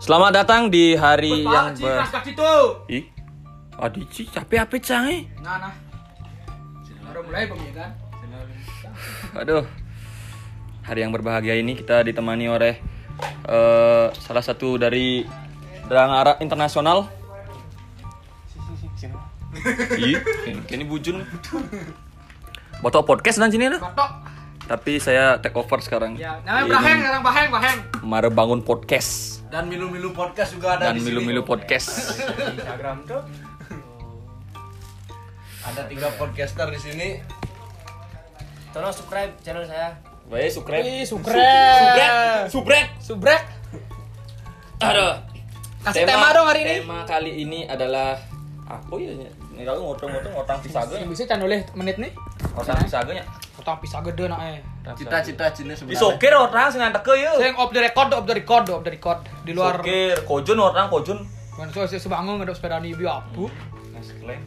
Selamat datang di hari yang Ci, ber... Ih, Adici capek apa canggih? Nah, nah. Baru mulai Bang ya? Aduh. Hari yang berbahagia ini kita ditemani oleh eh, salah satu dari Derang Arab Internasional. Ih, ini- bujun. Botok podcast dan sini dah. Batok. Tapi saya take over sekarang. Ya, namanya Baheng, orang Baheng, Baheng. Mare bangun podcast Dan milu-milu podcast juga ada dan di sini. milu-milu podcast. Instagram tuh Ada tiga podcaster di sini. tolong subscribe channel saya Baik, subscribe. Ih, subrek. Subrek, subrek. Subrek. Aduh. Kasih tema dong hari ini. Tema kali ini adalah apa ya? Ini kalau ngotong-ngotong otang pisaga. Yang bisa can oleh menit nih. Otang pisaga nya. Utang pisah gede nak eh. Cita-cita Cina sebenarnya. Disokir orang sing ngantek ye. Saya off the record, off the record, off the record. Di luar. Sokir, kojun orang kojun. Mana so saya sebangun ada sepeda di biar apu.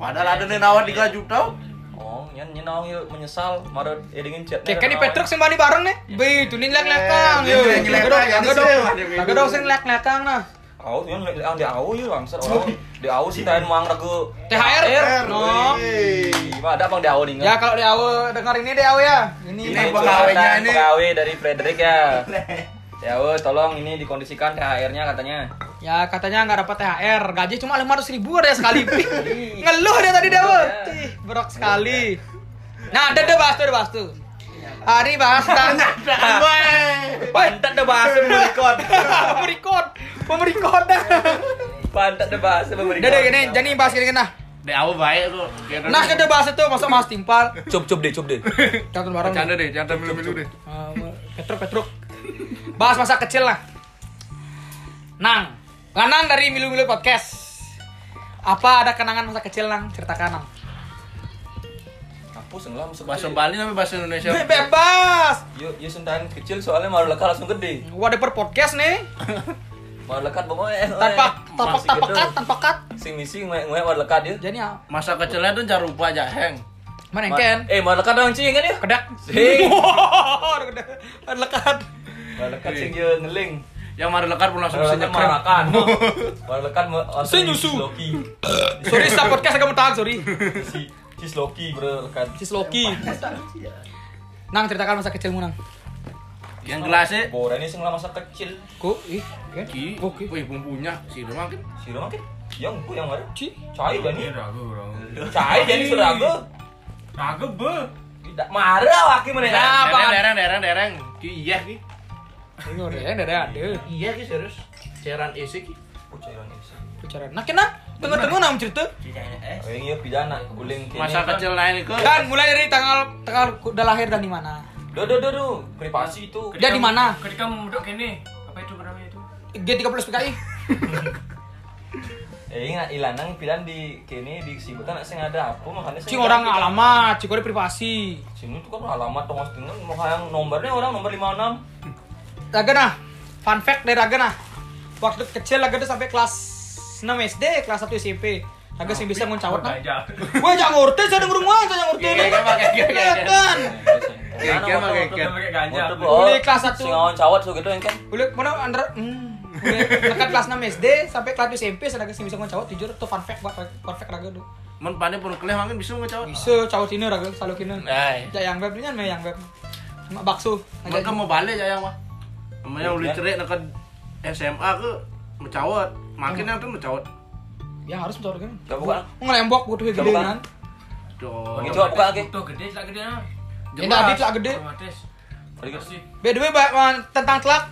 Padahal ada nenawat 3 juta. Oh, nyen nyen ye menyesal marut ya dingin chat. Kayak kan di Petruk sing bani bareng nih. Be, itu nih lek lekang. Eh, Yo, lek-lekan laga di dong. dong sing lek lekang nah. Au, nyen lek di au ye bangsat. Oh, di au sih tain mang ragu. THR. No. Gimana ada Bang di au nih? Ya kalau di awal dengar ini di awal ya. Ini, Ini Bang. pegawainya ini. Pegawai dari Frederick ya. Ya, we, tolong ini dikondisikan THR-nya katanya. Ya katanya nggak dapat THR, gaji cuma lima ratus ribu ada sekali. Ngeluh dia tadi. Ih, Berok sekali. Nah, ada deh bahas tuh, bahas tuh. Hari bahas tentang Pantat dah bahasa memerikot. pemerikot, pemerikot dah. Pantat dah bahasa memerikot. Udah deh gini, jadi bahas gini nah. Di awal baik kok. Nah kita bahas itu masuk mas timpal. Coba coba deh, coba deh. Jangan bareng. Canda deh, jangan milu-milu deh. Eh, Petruk, Petruk. Bahas masa kecil lah. Nang, Lanang dari Milu Milu Podcast. Apa ada kenangan masa kecil Nang? Ceritakan Nang. Hapus enggak masuk Bahasa Bali tapi bahasa Indonesia. Be- Bebas. Yuk, yuk sundahan kecil soalnya mau lekat langsung gede. Wadah per podcast nih. Mau lekat pokoknya. Tanpa tanpa gitu. kat, tanpa kat. Sing misi ngue ngue mau lekat dia. Jadi ya, Masa kecilnya tuh jangan lupa jaheng. mana Ma- yang ken? Eh, mau lekat dong cing kan ya? Kedak. Sing. Ada lekat. Mau lekat sing ye ngeling. Yang mari lekat pun langsung nyekrem. marakan. Mau lekat mau Sing nyusu. Loki. Sorry, sa podcast agak mau tahan, sorry. Si Cis Loki bro lekat. Sis Loki. Nang ceritakan masa kecilmu Nang. Yang gelasnya Bora ini sing lah masa kecil. Ku, ih, kan? Ki, Oke. wih punya si Roma kan. Si Roma kan? Yang bu yang mana? Ci. Cai jadi. ragu, ragu. Cai jadi suraga. Ragu be. Tidak marah waki mana? Ya, Apa? Dereng, dereng, dereng, dereng. Ki iya ki. Ini udah ya, ada ada. Iya ki serius. Cairan isi ki. Oh, cairan isi. Bicara. Nah, kena tengah-tengah nang cerita. Oh, yang iya pidana guling. Masa kecil lain itu. Dan mulai dari tanggal tanggal udah lahir dan di mana? Duh, duh, duh, duh. Privasi itu. Dia di mana? ketika memuduk ini apa itu namanya itu G30 PKI. Eh, ingat ilanang pilihan di kini di sibutan sing ada apa makanya Cing orang alamat, cing orang privasi. Sini tuh kan alamat Thomas Dengan mau yang nomornya orang nomor 56. Raga nah, fun fact dari Raga nah. Waktu kecil Raga tuh sampai kelas 6 SD, kelas 1 SMP. Raga sih bisa nguncawat nah. Wah, jangan ngurti, saya denger rumah, saya ngurti. Iya, iya, pakai, iya, iya, iya. Kan. Pakai kayak. pakai ganja Oh, Mulai kelas satu. Sing awan cawat so gitu yang kan. Boleh mana under hmm. Dekat kelas 6 SD sampai kelas 2 SMP Raga sih bisa nguncawat jujur tuh fun fact buat fun fact Raga tuh. Men pane pun kelih mungkin bisa ngecawat. Bisa cawat ini Raga, selalu kini. Ya yang web ini mah yang web. Cuma bakso. mereka mau balik ya yang mah. Namanya uli cerik dekat SMA ke mencawat. Makin yang tuh mencawat. Ya harus mencawat kan. Gak buka. Ngelembok butuh gede kan. Bagi coba buka lagi. tuh gede celak gede Ini adit lah gede. By the way, tentang telak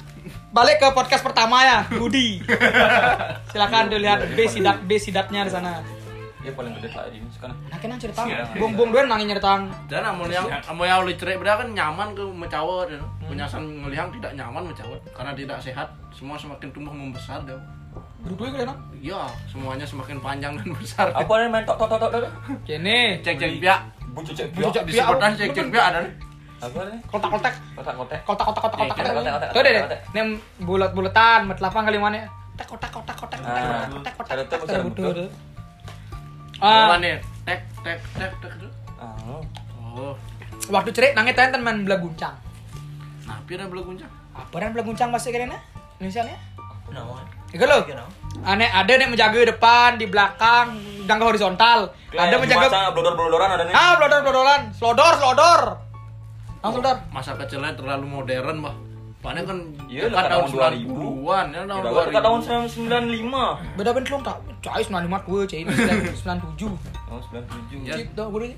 balik ke podcast pertama ya, Budi. Silakan dilihat B sidat B sidatnya di sana. Dia paling gede lah ini sekarang. Nah, kena cerita. Bung bung duen nangin cerita. Dan amun yang amun yang uli cerik berarti kan nyaman ke mencawat ya. Penyasan ngeliang tidak nyaman mencawat karena tidak sehat. Semua semakin tumbuh membesar deh. Duduk dulu kan. Iya, semuanya semakin panjang dan besar. Apa nih main tok tok tok tok. Kene. Cek cek pihak. Bucu cek Bucu cek pihak. sebutan cek cek pihak ada nih. Apa nih? Kotak-kotak. Kotak-kotak. Kotak-kotak kotak-kotak. Kotak, kotak, Tuh deh kotak. Nem bulat-bulatan, mat lapang kali mana? Kotak kotak kotak kotak kotak kotak kotak. tuh, cara Betul, betul. betul. Ah, Ah, nih. Tek tek tek tek. tek. Ah. Oh. waktu cerik nangis tenten main belaguncang. Nah, pira bela guncang. Apa dan belaguncang bahasa kira Indonesia nya? Apa Iku lo. Aneh ada nih menjaga depan, di belakang, jangka horizontal. Ada menjaga blodor-blodoran ada nih. Ah, blodor blodoran, slodor, slodor. Langsung dor. Masa kecilnya terlalu modern, Bah. Soalnya kan Iya, dekat tahun tahun 90-an, ya tahun Kita kan tahun 2000. 95. Beda ben belum tak. Cai 95 gue, cai ini 97. Oh, 97. Ya. Gitu gue.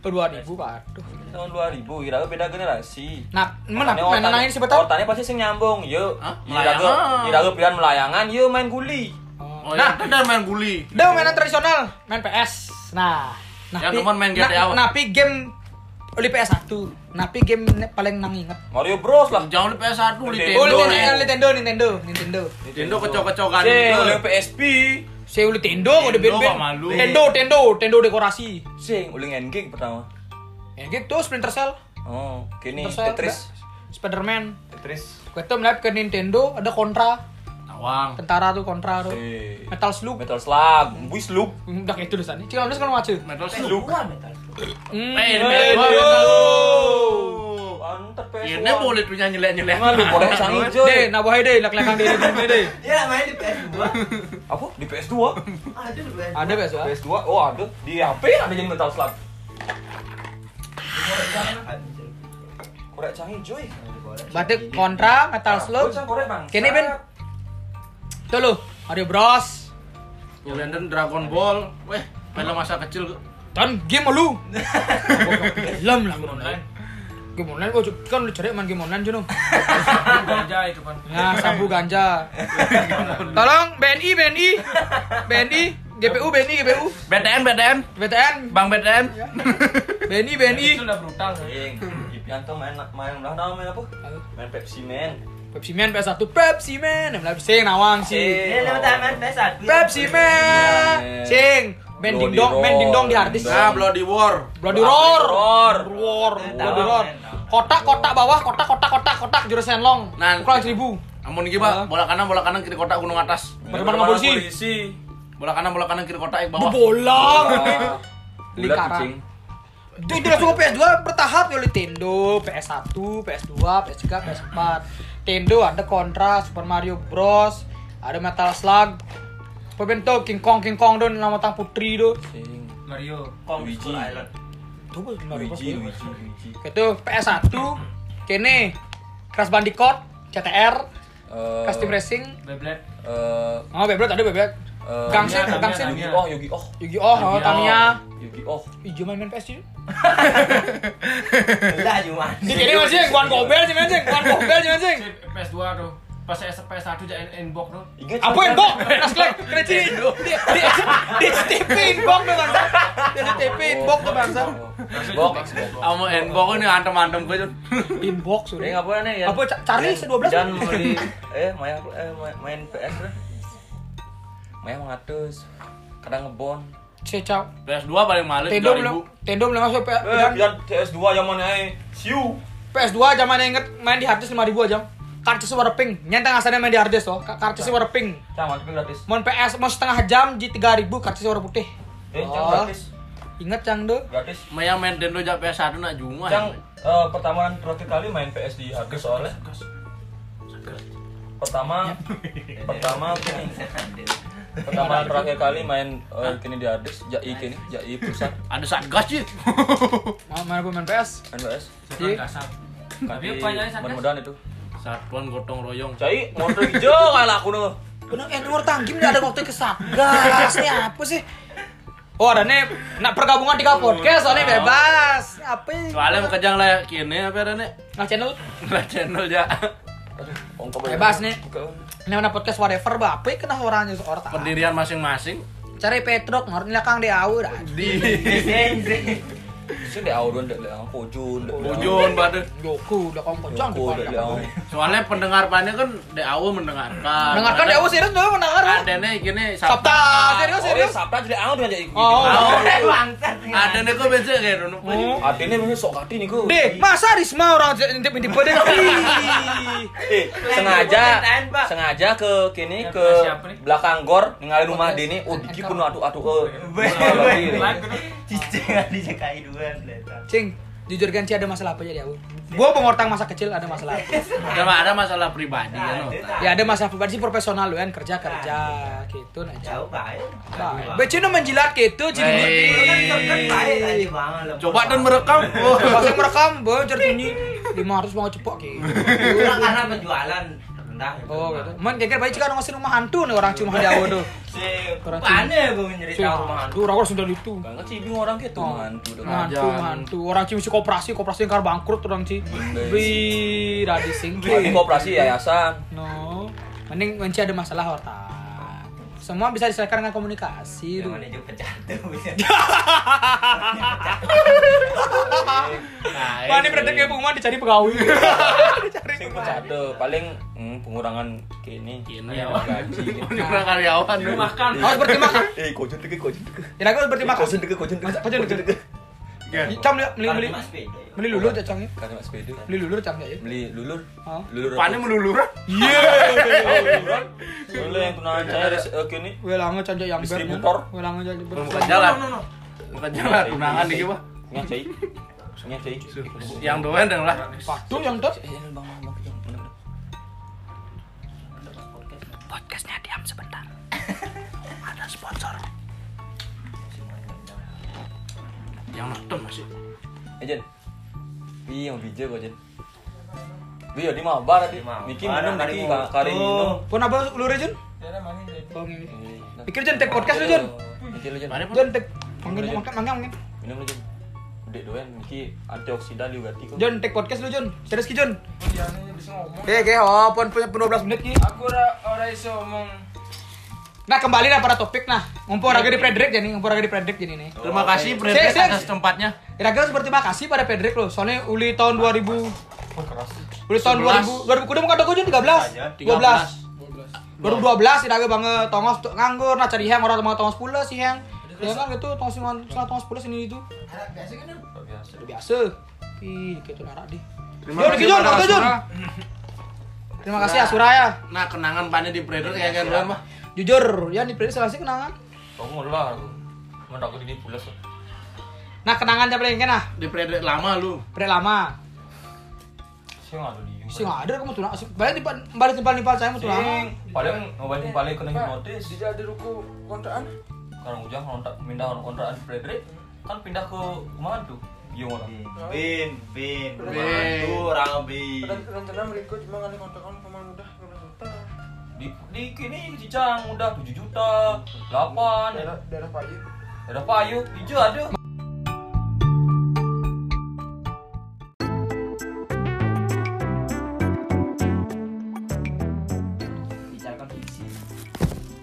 Oh, 2000, Waduh. Tahun 2000, kira beda generasi. Nah, mana main otaknya- nangin sebentar. Otaknya pasti sing nyambung. Iraga, Melayangan. iraga pilihan melayangan, yuk main guli. Oh, nah, ya, udah main guli. Udah mainan tradisional, main PS. Nah, Yang pi- teman main GTA nah? Napi game oli PS1. Napi game paling nang inget. Mario Bros lah. Jangan di PS1, Nintendo. Nintendo. Oh, Nintendo. Nintendo, Nintendo, Nintendo. Nintendo kecok-kecokan Cek, gitu. PSP. Saya uli ben-ben. kok malu. Nintendo, Nintendo, Nintendo dekorasi. Sing, uling Endgame pertama. Ya gitu, Splinter Cell. Oh, kini Splinter Cell, Tetris. Spiderman. Tetris. Kita melihat ke Nintendo ada Contra, Tawang. tentara tuh Contra tuh. Eh, Metal Slug. Metal Slug, Wii Slug. Udah kayak itu. Cik Lalu sekarang macet. Metal Slug. Slug. Hmm, Eh, eh, Metal eh, Slug. Antar PS1. Ini boleh tuh nyanyi-nyanyi. Emang lu boleh sangi Deh, coy. nah bahaya deh, lek-lekan deh, deh, deh. Ya main di PS2. Apa? Di PS2? Ada di PS2. Ada biasa. PS2? Oh, ada. Di HP ada jadi Metal Slug. Korek canggih coy. Berarti Contra, Metal Slug. Kini Ben. Tuh lu, Mario Bros. Brandon Dragon Ball. Weh, film masa kecil. Dan game lu. Film lah online. Game online gua kan lu cari main game online Juno. Ganja itu kan. Nah, sabu ganja. Tolong BNI, BNI. BNI, GPU, BNI, GPU. BTN, BTN. BTN, Bang BTN. BNI, BNI. Itu udah brutal. Sing, Ipianto main main ulah nama main apa? Main Pepsi Man. Pepsi Man PS1, Pepsi Man. Yang lebih sing nawang sih. Ini nama taman PS1. Pepsi Man. Sing. Main Bloody dingdong, main Roar. dingdong di harddisk. Nah, Bloody War. Bloody roar. Roar. Roar. Eh, Bloody roar. Kotak, kotak bawah, kotak, kotak, kotak, kotak, jurus senlong. Nah. Ukuran seribu. Amun iki, Pak. Bola kanan, bola kanan kiri kotak gunung atas. Bagaimana sama polisi? Bola kanan, bola kanan kiri kotak yang bawah. Bulat Lingkaran. kucing. Itu itu langsung ke PS2 bertahap ya Nintendo, PS1, PS2, PS3, PS4. Nintendo ada Contra, Super Mario Bros, ada Metal Slug. Apa bentuk King Kong King Kong don nama tang putri do. Sing. Mario. Kong Luigi. Island. Luigi, Luigi, Luigi. Itu PS1, kene Crash Bandicoot, CTR, Eh, Custom Racing. Beyblade. eh, Oh, Beyblade ada Beyblade. eh, Gangster, Tamiya, Gangster. Tamiya. Yugi oh, Yugi oh. Yu-Gi-Oh, oh, Yu-Gi-Oh. Tamiya. Yugi oh. Ijo main-main PS juga. Lah cuma. Di kene masih Guan Gobel sih anjing, Guan Gobel sih anjing. Si PS2 tuh. Pas PS PS1 aja inbox tuh. Ingat Apa yang bok? Nas klek, kena ciri. Di di di STP inbox tuh bangsa. Di STP inbox tuh bangsa. Xbox. Kamu handball ini antem-antem gue. Jun. Inbox Eh udah. ngapa nih ya? Apa Ca- Charlie se-12? Dan beli eh Maya eh main- main PS lah. Maya mengatus. Kadang ngebon. Cecau. PS2 paling males Tendo belum 2000. Tendo belum masuk P- Eh, dan biar PS2 zaman eh siu. PS2 zamannya inget main di harddisk 5000 aja. Karcisnya warna pink. Nyentang asalnya main di harddisk tuh. Karcisnya warna pink. Cang, tapi gratis. Mon PS mau setengah jam di 3000 karcisnya warna putih. Eh, cang Oh. gratis. Ingat Cang tuh. Gratis. Maya main Nintendo jak PS1 nak cuma. Cang eh, pertama terakhir kali main PS di harddisk soalnya. Pertama pertama kini pertama terakhir kali main eh, kini di harddisk jai kini jai pusat Ada satgas sih. Mau main apa main PS? main PS. Kasar. Tapi Di banyak yang Medan itu. Satuan gotong royong. Cai motor hijau kayak aku nih. Bener, eh nomor tanggim nggak ada waktu ke Satgas. Ini apa sih? Oh ada nih, nak pergabungan tiga podcast soalnya bebas. Apa? ini? Soalnya mau kejang lah kini apa ada nih? Nah channel Lah channel ya. Bebas nih. ini mana podcast whatever bapak kena orangnya seorang. Pendirian masing-masing. Cari Petruk, ngerti lah kang di awur. Di Sih deh awal deh deh pojun deh. Bujun bade. Joku, udah kamu kocang di Joko deh pandang. deh. Soalnya pendengar pannya kan di awal mendengarkan. Dengarkan di awur serius dong mendengar. Ada nih gini Sabta, serius Oh, serius. ya Sabta jadi awal tuh jadi. Oh, Oh, Bangsat. Ada nih kok biasa kayak dulu. Artinya memang sok hati nih gue. Deh, masa Risma orang intip intip pada Eh, sengaja sengaja ke kini ke belakang gor ninggalin rumah Dini. Oh, diki penuh atuh atuh. Iya. Kan? Cicing duluan. Leta. Cing, Jujur kan ada masalah apa jadi aku? Gua pengortang masa kecil ada masalah. apa? Ada ada masalah pribadi kan. no. Ya ada masalah pribadi sih profesional lu kan kerja kerja gitu nah. Jauh baik. Baik. Becino menjilat gitu jadi Hei. Kan lah. Coba dan merekam. Oh. Yang merekam, bocor bunyi 500 banget cepok gitu. Kurang karena penjualan Oh gitu. Man geger baik jika ngasih rumah hantu nih orang cuma di awal tuh. Si Orang aneh gue nyerita rumah hantu, orang harus dari itu. Gak ngerti bingung orang gitu Oh. mantu tuh. Mantu, Jangan. mantu. Orang cuma si koperasi, koperasi yang kar bangkrut orang ci. Bi radi sing. Tapi koperasi yayasan. No. Mending menci ada masalah horta. Semua bisa diselesaikan dengan komunikasi. Yang tuh. mana juga pecat tuh. Nah, Wah, ini berarti kayak pengumuman dicari pegawai. dicari Sing pegawai. pecah tuh paling hmm, pengurangan kini. Kini Ya, gaji. Orang karyawan tuh. makan Harus berterima kasih. Eh, kojen deket, kojen deket. Ya, aku harus berterima kasih. Kojen deket, kojen deket. Kojen deket. Cang beli beli beli, beli lulur ya cang ya. Karena mas sepeda. Beli lulur cang ya. Beli lulur. Oh. Lulur. Pane melulur. Iya. Soalnya yang tunangan saya res- eh, kini Welanga cang yang ber. Distributor. Welanga cang ber. Bukan jalan. Bukan jalan tunangan di gimana? Nya cai. Nya cai. Yang doen yang lah. Patu yang tuh. Eh. Podcastnya diam sebentar. Ada sponsor. Yang nonton masih. Eh, Jen. Wi yang bija kok, Jen. Wi ya di mabar tadi. Di Miki minum Miki kari minum. Pun apa lulur Jun? Oh, ini. Pikir Jun take podcast lu Jun. Miki lu Jen. Jun take mungkin makan makan mungkin. Minum lu Jen. Gede doan Miki antioksidan juga ganti kok. Jun take podcast lu Jun. Serius ki bisa ngomong. Oke oke, oh pun punya 12 menit ki. Aku ora ora iso ngomong. Nah kembali lah pada topik nah. Ngumpul raga di Frederick jadi ngumpul raga di Frederick jadi nih. Terima kasih Sik, Frederick atas tempatnya. Kira-kira seperti makasih pada Frederick loh. Soalnya uli tahun 2000 Uli tahun 2000 2000 kudu muka toko Jun 13. 12. 2012 iraga banget tongos nganggur nah cari hang orang mau tongos pula sih hang. Ya kan gitu tongos sing salah tongos pula sini itu. Biasa. Udah biasa. Ih, gitu narak di. Terima kasih Jun. Terima kasih Asura ya. Nah, kenangan pane di Frederick kayak kan mah. Jujur, ya di Frederick selesai kenangan. Kamu lah aku. Mana aku di pulas. Nah, kenangan siapa lagi kan nah? Di Frederick lama lu. Frederick lama. Sih nggak ada di. Sih nggak ada kamu tuh. Balik timpal balik timpal nimpal saya mau tuh lama. Paling ngobatin paling kena hipnotis. Di jadi ruku kontrakan. Sekarang ujang kontak pindah orang kontrakan di kan pindah ke mana tuh? Gimana? Bin, bin, Bin. Tuh orang bin. Dan rencana mereka cuma ngali kontrakan Di di kini Cicang udah 7 juta, 8 Daerah daerah Payu. Ada payu, hijau fiksi.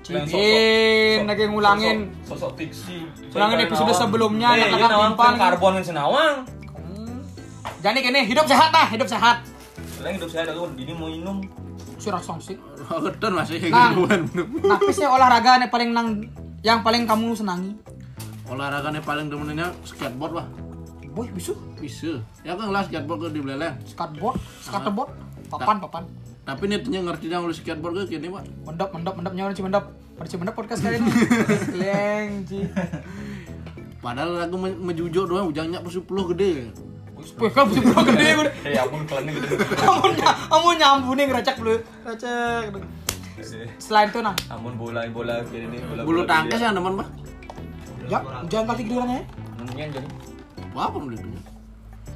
Cibin lagi ngulangin sosok, sosok fiksi. Ngulangin episode sebelumnya, Eh, yang ini kakak timpang. karbon yang senawang. Jadi kini hidup sehat nah, hidup sehat. Selain hidup saya ada ini mau minum. Surah song sih. Keton masih kayak Nah, gituan. napisnya olahraga yang paling nang yang paling kamu senangi. Olahraganya paling demennya skateboard lah. Boy, bisa Bisa. Ya kan lah skateboard ke di beleleng. skateboard, skateboard, papan, papan. Tapi nih tanya ngerti yang oleh skateboard ke kini pak. Mendap, mendap, mendap nyawa ci mendap. Ci mendap podcast kali ini. Leng. Padahal aku me- mejujuk doang ujangnya pun 10 gede. Bro gede gue. Eh, ampun nyambunin ngerecek dulu. Recek. Selain itu nah, Ampun bola bola kayak ini bola. Bulu tangkis yang ya jangan kali keduanya. Mendingan jadi Apa.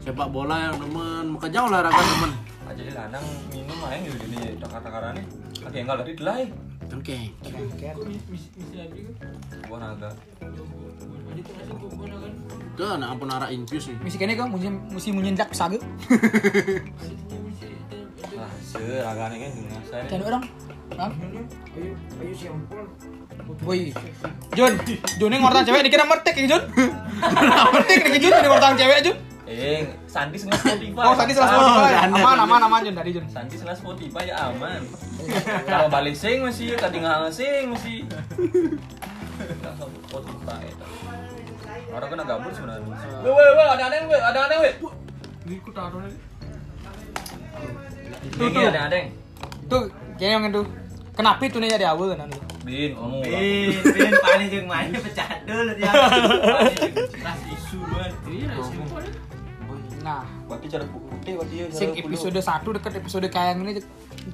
Sepak bola yang demen, maka jauh olahraga demen. aja di lanang minum aja gitu gini takar-takarannya. Oke, enggak dari delay. Oke. Buah naga. Tuh, anak ampun arah infus nih. Misi kene kok musim musim munyenjak saga. Nah, seragane kan dengan saya. Cari orang. Hah? Ayo ayo siampun. Woi. Jun, Jun ini ngortan cewek dikira mertek ya Jun. mertek nih Jun ini ngortan cewek Jun. Eh, Sandi senang Spotify. Oh, tadi salah Oh, Spotify. janda, Aman, aman, aman Jun dari Jun. Sandi senang Spotify ya aman. Kalau balik sing masih tadi nggak sing masih. Orang kena gabut sebenarnya. Weh, weh, weh, ada aneh, weh, ada aneh, weh. Ini ku taruh nih. Ada aneh. Yang itu. Kenapa itu nih jadi awal kan? Bin, kamu. Bin, bin paling pecah dulu dia. Isu. Iya, Nah, Berarti cara putih berarti ya. sing episode kudu. 1 deket episode kayak ini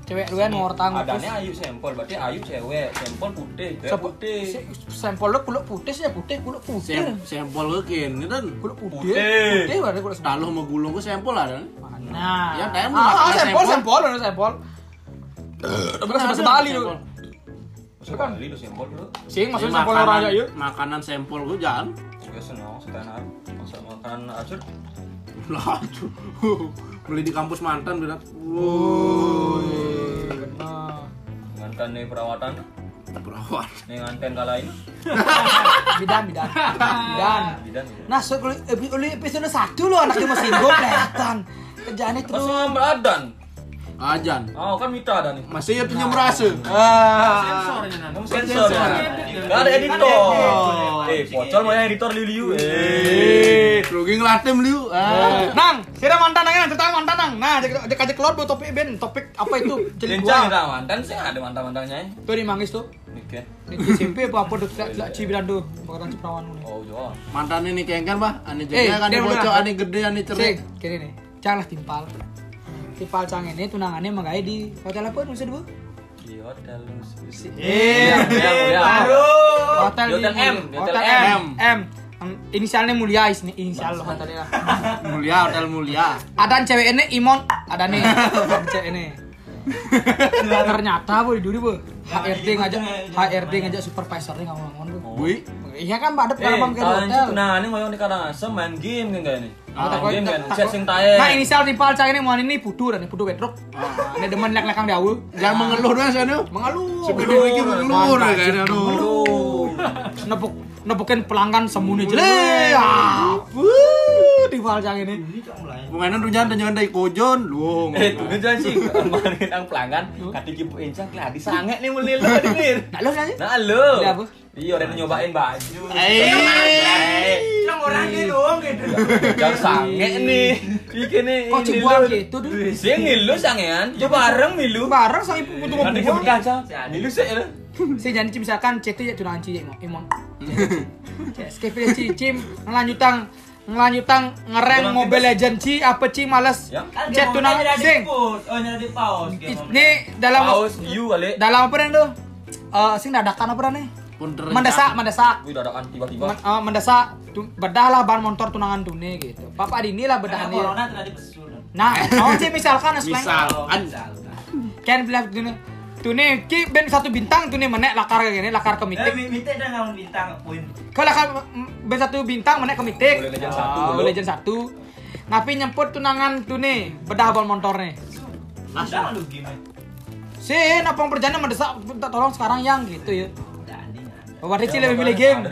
cewek duluan ngortang Adanya ayu sampel, berarti ayu cewek, sampel putih, Sep- putih. sampel lu kulit putih sih putih kulit putih. Sem sampel gue kini dan kulit putih Putih. berarti kulit taluh sama gulung gue sampel ada. nah Ya, kayak ah, mau ah, sampel. sampel. ada sampel? Tapi kan bahasa Bali lu? Masa kali lu Ini maksudnya sampel orang aja yuk. Makanan sampel gue jangan. Gue senang setenar. Masa makanan acur. Lah, beli di kampus mantan berat. bener Nganten nih perawatan, Perawat. nih nganten kalain. bidan bidan bidan Bidan. nah so kalau epi- kalau episode satu lo anaknya masih gue kelihatan kerjaannya Masih terus ngambil adan. Ajan. Oh kan mitra ada nih. Masih ya punya merasa. ah Kamu sensor ya? Gak ada editor. Eh, pocol mau editor liu Eh, rugi ngelatem liu. Ah. Nang, sira mantan nang, cerita mantan nang. Nah, dia kasih keluar buat topik ben, topik apa itu? Jadi gua. kita mantan sih ada mantan-mantannya. Tuh di manggis tuh. Di SMP apa apa tuh tidak tidak cibiran tuh, bakatan ciprawan nih. Oh, jauh. Mantan ini kengkan bah, ane Eh, jadi kan bocok, udah. ane gede, ane cerai. kiri nih. Janganlah timpal. Timpal cang ini tunangannya menggai di hotel apa maksud bu? Di hotel Lucy. Eh, ya, ya. hotel Di hotel di- M, di hotel hotel M. M. M. Em, Inisialnya mulia is inisial hotelnya. Mulia, hotel mulia. Ada cewek ini Imon, ada nih. Cewek ini. Ternyata bu di duri bu. HRD ngajak HRD ngajak supervisornya ngomong-ngomong bu. Bui. Iya kan ada Eh, penerbang ke hotel. tunangannya mau yang di Karangasem main game kan gak ini? Ah, game kan, chat sing tae. Nah inisial timpal cah ini mau ini putu dan putu bedrock. Ah, Ini demen lek-lekang diawu. Jangan mengeluh doang sana. Mengeluh. Segede iki mengeluh ya kan. Aduh. Nepuk nepukin pelanggan semuni jele. Ah, wuh, timpal cah ini. Pengenan tuh jangan jangan dari kojon, luang. Eh, tuh jangan sih, kemarin yang pelanggan, kati kipu encang, keladi sange nih mulai lu dengar. Nah lo sih. Nah lo, iya udah nyobain baju. Eh. Yang orangnya doang gitu. Jangan sange nih, bikin nih. Kok ini cibuang lu. gitu, Dul? Sih ngilu sangean, coba bareng milu. Bareng sama ibu putu Nanti ngobrol. kebut kaca, milu sih ya. Saya janji misalkan cek tuh ya. Imon. Ya, skip ya Ci, Cim ngelanjutang ngelanjutang ngereng Tunang Mobile kita- Legend Ci apa Ci males Ya. Kan chat tunangan sing. Oh, nyari di pause. Ini dalam Paus, you kali. dalam apa nih tuh? Eh sing dadakan apa nih? Mendesak, mendesak. Wih, dadakan tiba-tiba. Men- eh, mendesak bedah lah ban motor tunangan tune gitu. Papa di inilah bedahan dia. Corona tadi pesul. Nah, oh sih misalkan Misal, an kan bilang tune tune ki ben satu bintang tune menek lakar kayak gini, lakar ke Eh, mitik. dah ngalamin bintang poin. Kalau lakar mm, ben satu bintang menek ke mitik. Boleh legend satu, Oh, dulu. legend satu. Ngapi nyemput tunangan tune bedah ban motornya. Langsung lu gimana? Sin, apa yang perjalanan mendesak minta tolong sekarang yang gitu ya. Oh, berarti Ci lebih milih game.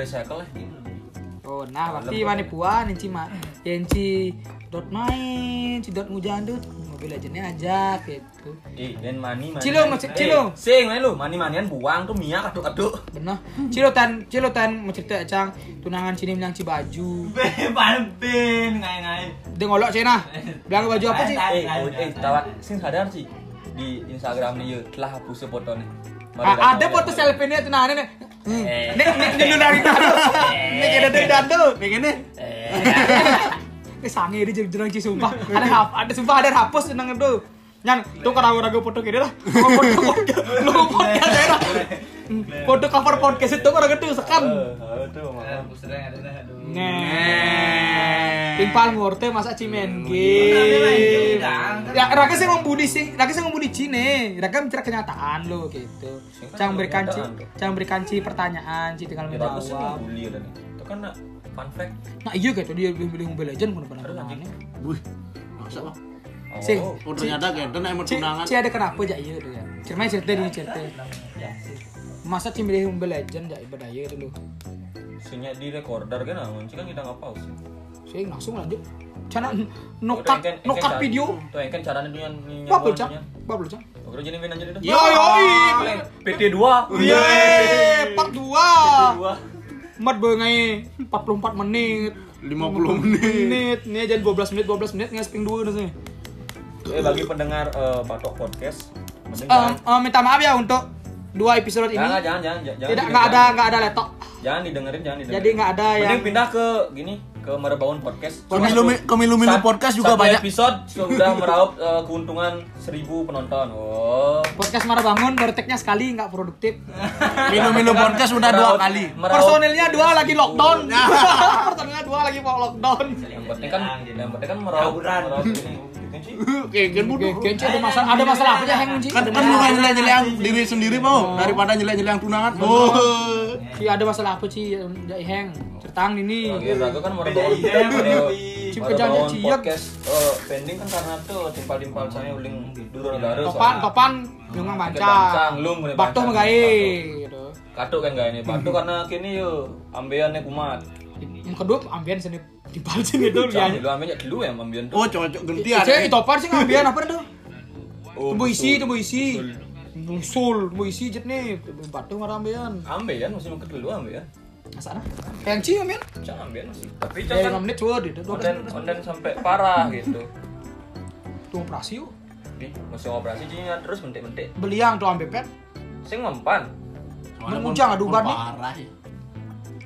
Oh, nah berarti mana puan Inci mah Inci dot main, Ci dot ngujan tuh mobil legendnya ajak gitu. Eh, dan mani mani. Cilo, masih- Cilo. Eh, sing lu, mani manian buang tuh Mia kaduk-kaduk. Bener. Cilo tan, Cilo tan mau cerita cang tunangan sini bilang ci baju. Ben, ben, ngai-ngai. Dia ngolok sih nah. Bilang baju apa sih? Eh, oh, eh, tawat sing sadar sih di Instagram nih, telah hapus foto nih. Ah, ada foto ya. selfie nya tunangan nih. Eh. Nih, nih, nih, dari dado. Nih, ada dari dado. begini. Eh, sange dia jadi jenang ci sumpah. Ada hap, ada sumpah ada hapus tunangan tuh. Nyan, tuh kalau ragu foto gini lah. Lu foto podcast, lu podcast ya lah. Foto cover podcast itu orang itu sekam. Eh, aduh, mama. Nih. Timpal ngorte masa cimen game, game. Dang. Ya, Raka sih membudi sih, Raka sih membudi Cine. Raka bicara kenyataan lo gitu. Jangan berikan ci, jangan berikan ci pertanyaan, ci tinggal Ya menjawab. itu kan fun fact. Nah iya gitu dia pilih Mobile Legend pun pernah Aduh, tunangannya. Wih. Masa Bang? Oh. Sing. Oh, ternyata genten emang tunangan. ci ada kenapa ya iya tuh ya. Cerita cerita di cerita. Masa ci milih Mobile Legend ya ibadah iya dulu. Singnya di recorder kan, nah, kunci kan kita nggak pause. Sing langsung lanjut. Cana Tuh, nokat engken- engken nokat cara- video. Tuh yang kan caranya dia nih. Babel cang, babel cang. Oke, jadi main aja deh. Yo yo PT 2. Iya, part 2. Dua. Mat bengai 44 menit. 50 menit. menit. Nih jadi 12 menit, 12 menit nge-sping dulu nih. Eh bagi pendengar eh, Batok Podcast, mending Eh, jangan eh, minta maaf ya untuk dua episode ini. Jangan, jangan, jangan, jangan. Tidak nggak ada nggak ada letok. Jangan didengerin, jangan didengerin. Jadi nggak ada Mending yang- pindah ke gini, ke Merebangun Podcast. Ke Milu- ke Milu Milu Podcast juga satu banyak. episode sudah meraup eh, keuntungan 1000 penonton. Oh. Podcast Mara Bangun baru tag-nya sekali nggak produktif. Milu-milu podcast udah dua kali. Personilnya dua lagi lockdown. Personilnya dua lagi mau lockdown. Yang penting kan, yang penting kan meraup, Tawuran. meraup ini. Kan bodoh. Genci ada masalah ada masalah apa ya Heng? Kan kan bukan nyelek-nyelek yang diri sendiri mau daripada nyelek-nyelek yang tunangan. Oh. Si ada masalah apa sih ya Heng? Certang ini. Oke, Rago kan iya. Cip kerjanya. Podcast eh, pending kan karena tuh timpal-timpal saya uling dulu negara. Topan, topan, nyungang Bancang, bancang. lung Batuh megai gitu. Katuk kan gak ini, batu karena kini yo ambeannya kumat. Yang kedua ambian sini sini dulu ya. Dulu ambeannya dulu ya ambean tuh. Oh, cocok gantian. Cek topan sih ngambian apa tuh? Oh, Tumbuh isi, tumbuh isi. Musul, tumbuh isi jet nih. Batu marah ambian. Ambean masih mau kedulu ambean. Asana. Yang ci ambian. Jangan ambean masih. Tapi Ya jangan 5 menit cuy itu. 12 onden menit. onden sampai parah gitu. Tuh operasi yuk. Di masih operasi jadi terus mentik-mentik. Beliang tuh ambepet. Sing mempan. Mengunjang adu ban nih. Parah ya.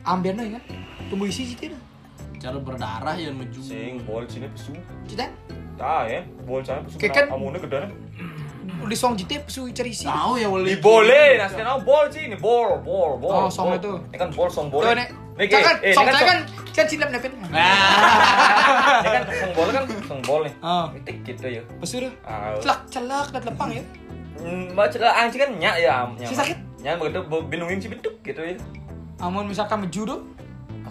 Ambian nih kan. Tumbuh isi sih tidak. Cara berdarah ya meju. Sing bol sini pesu. Cita. Tah ya, bol sana pesu. Kayak kan- Amunnya gede nih. Di song jite pesu cari isi. Tahu ya boleh. Di boleh, nasi tahu bol sih ini bol, bol, bol. Oh, song bol. itu. Ini kan bol, song bol. Tuh nih. Nih, Kan eh, song ini saya song- kan kan cilap nepin. Ini kan song bol kan song bol nih. Oh. Mitik gitu ya. Pesu. Ah, Celak celak dan lepang ya. Hmm, Baca anjing kan nyak ya. nyak. Si sakit? Nyak begitu binungin si bentuk gitu ya. Amun misalkan meju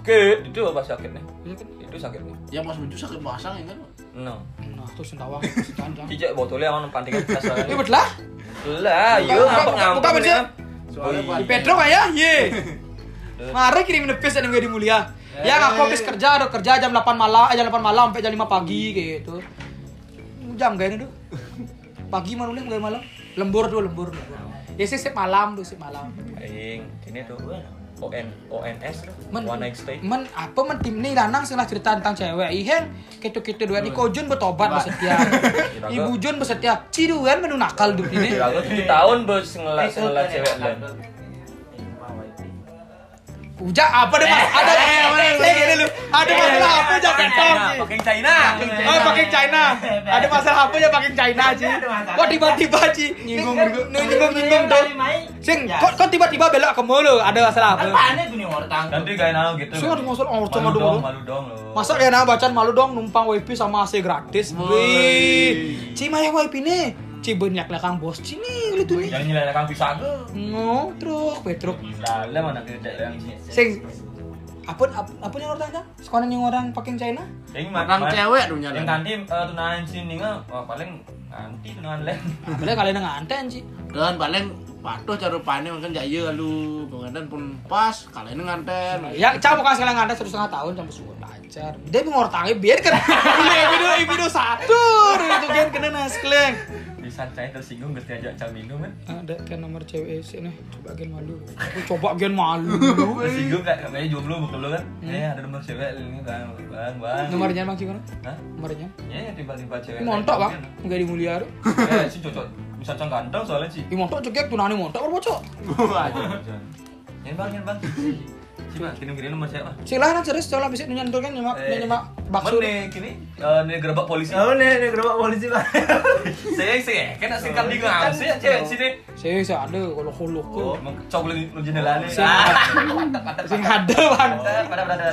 Oke, itu apa sakit nih? Iya kan? Itu sakit nih. Ya pas meju sakit pasang ya kan. No. Nah, tuh sendawang panjang. Cicak botolnya mana pantingan Ini kasar. betul lah. Lah, Buka- yo buka- ngapa ngapa buka ini, baju. ah? Soalnya Oh, Pak. Di Pedro kayak ye. Mari kirim nepis dan nggak mulia. Ya aku habis kerja, ada kerja jam 8 malam, eh, jam 8 malam sampai jam 5 pagi gitu. Jam kayaknya tuh. Pagi mana mulai mulai malam. Lembur tuh, lembur. lembur. Ya sih malam tuh, sip malam. Aing, ini tuh ON ONS. Men, One night stay. men apa men tim nih lanang sing cerita tentang cewek. Ihan gitu-gitu dua ini Jun bertobat bersetia. Ibu Jun bersetia. Ciduan menu nakal tuh ini. Kira tuh tahun bos ngelak ngelak cewek lain. Ujak apa deh mas? Ada saya gini lu. Ada masalah apa aja kentong? Pakai China. Oh pakai China. Ada masalah apa ya pakai China sih? Kok tiba-tiba sih nyinggung nyinggung nyinggung tuh. Sing, kok kok tiba-tiba belok ke mulu? Ada masalah apa? Apaan itu nih orang Nanti kayak nalo gitu. Sing ada masalah oh Malu cuma dong, dulu. malu dong lo. Masa ya nah bacaan malu dong numpang WiFi sama AC gratis. Wih. Ci mah WiFi nih. Ci banyak lah kang bos ci nih gitu nih. Jangan nyilai kang pisah ke. No, truk, Petruk. Dalam mana kita yang sini. Sing apa apa, apa yang orang tanya? Sekolah yang orang pakai China? Yang Orang cewek tuh nyala. Yang nanti eh, tunangan sini nggak, wah paling nanti tunangan lain. Boleh kalian nganten sih. Dan paling patuh cara panen makan jaya lu. Pengantin pun pas kalian nganten. Ya, cah bukan sekali nganten satu setengah tahun sampai sudah lancar. Dia mau tangi biar kan. Ini video video satu itu kan kena naskleng. Bisa saya tersinggung ketika ajak cak minum kan. Ada kan nomor cewek sini coba gen malu. Aku coba gen malu. Tersinggung kayak kayaknya jomblo bukan lo kan? Eh ada nomor cewek ini bang, bang, bang. Nomornya bang gimana? Hah? Nomornya? Ya tiba-tiba cewek. Montok bang, nggak dimulia. Eh sih cocok. Bisa cang ganteng soalnya sih. Montok cekek tunani montok apa bocok? Ini bang, ini bang. Si bang, kirim-kirim nomor saya bang. Silah kan serius kalau bisa nyentuh kan nyemak Eh, nyemak bakso. Mana nih kini? Eh, nih gerbak polisi. Oh, nih, nih gerobak polisi, Pak. Saya saya kan nak singkat di ngang sih cewek sini. Saya sih ada kalau Oh, tuh. mau coba lu lu jendela nih. Sing- Sing ada bang. Pada pada pada.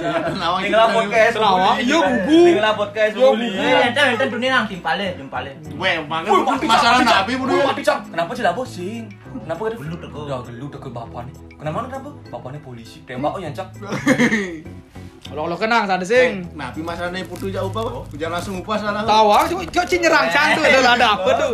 Tinggal gitu. podcast. Senawang, bully. iya, bubu. Tinggal podcast. Iya, bully. bubu. Eh, ente ente dunia nang timpale, timpale. Weh, banget masalah nabi cak. Kenapa sih lah bosing? Kenapa kan? Gelut aku. Ya gelut ke bapak nih. Kenapa kenapa? Bapaknya polisi. Tembak oh yang cak. Kalau kalau kenang ada sing. Nabi masalahnya putu jauh apa? Jangan langsung ah, coba coba cing nyerang cang tuh, ada ada apa tuh?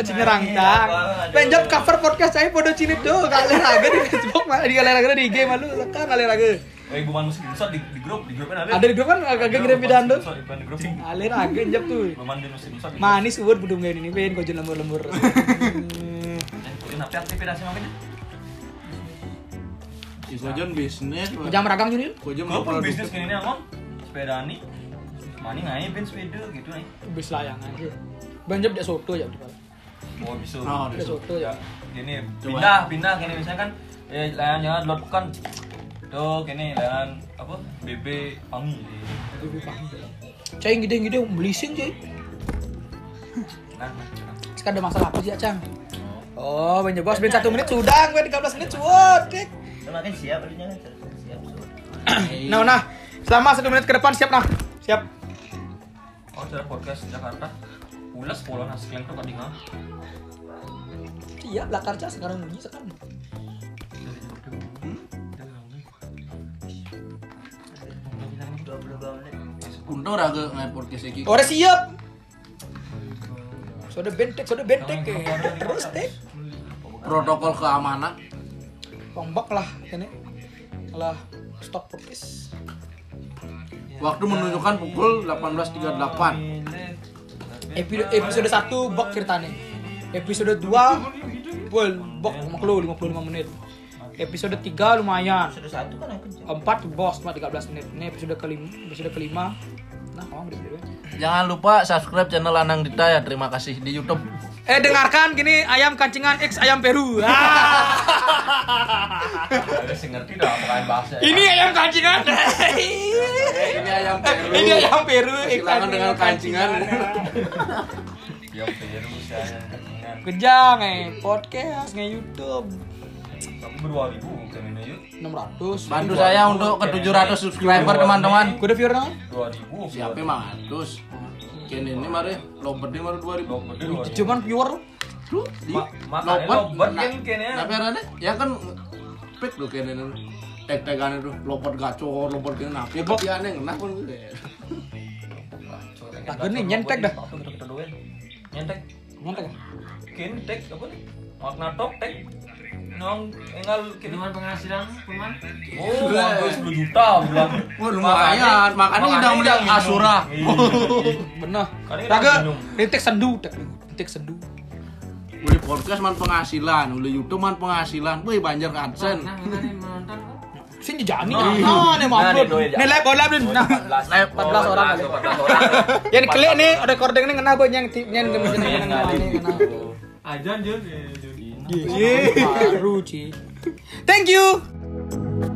Cing nyerang cang. Penjam cover podcast saya podo cinit tuh, kalian raga di Facebook, di kalian raga di IG malu, kan kalian raga. Eh ibu man musik di di grup di grupnya ada. Ada di grup kan agak ngirim pidan tuh. Sorry, di grup. Kalian raga njap tuh. Manis uwur budung ini, pengen kau lembur-lembur. Ini apa aktivitas makanya? Si Kojon bisnis. Jam ragang Junil? Kojon Gue mau pun bisnis gini nih amon. Sepeda nih. Mani ngaibin sepeda gitu nih. Bis layangan. Banjab dia soto ya, Pak. Oh bisa. Oh, Dia soto ya. Gini pindah pindah gini misalnya kan eh layangnya lot kan Tuh, kini dengan apa? BB Pangi. Cai gede-gede belising cuy. Nah, nah. Sekarang ada masalah apa sih, Cang? Oh, banyak bos, ben 1 menit sudah, gue 13 menit cuot. Dek. Makin siap adanya siap. Nah, nah, selama 1 menit ke depan siap nah. Siap. Oh, cara podcast Jakarta. Ulas pulau nasi kleng tuh kadinga. Siap lah karca sekarang bunyi sekarang. Dah ke ngai podcast iki. Ora siap. Sudah bentek, sudah bentek ke. Terus tek. Protokol keamanan. Tombak lah ini. Lah stop podcast. Waktu menunjukkan pukul 18.38. Episode episode 1 bok ceritanya. Episode 2 full bok maklu 55 menit. Episode 3 lumayan. Kan aku. Empat bos cuma 13 menit. Ini episode kelima, episode kelima. Nah, beri. Jangan lupa subscribe channel Anang Dita ya. Terima kasih di YouTube. Eh dengarkan gini ayam kancingan X ayam Peru. Ah. Ngerti dah pakain bahasa. Ini ayam kancingan. Ini ayam Peru. Ini ayam Peru. Silakan dengan kancingan. Ya Peru saya kancingan. Kejang eh podcast nge YouTube Kamu berdua ribu kan ini yuk. 600. Bantu saya untuk ke 700 subscriber teman-teman. Gue udah viewer nang? Dua ribu. Siapa emang Kini ini mari lobet ini mari 2000. Lobet dua ribu. Cuman viewer Tuh, di Ma- makanya lobet kan kene. Tapi ada ya kan pik lo kene ini. Tag-tagan itu lobet gacor, lobet kene napi kepiane ngena pun gitu. Tak gini, nyentek dah. Nyentek. Nyantai kan? Kini tek apa nih? Makna tok tek. Nong engal kini Dengan penghasilan kuman. Oh, hampir 10 juta bilang. Wah, lumayan. Makanya udah minum. Asura. Raga, minum. rintik sendu, rintik sendu. Uli podcast man penghasilan, uli YouTube man penghasilan. Wih banjir adsense. Nah, ini menonton. Sini jani nah, nih mampir. Nih live live nih. Nah, Live 14 orang. 14 orang. Yang klik nih recording ini kena gue yang yang yang kena. Ajan Jun. Yeah. Ci. Thank you.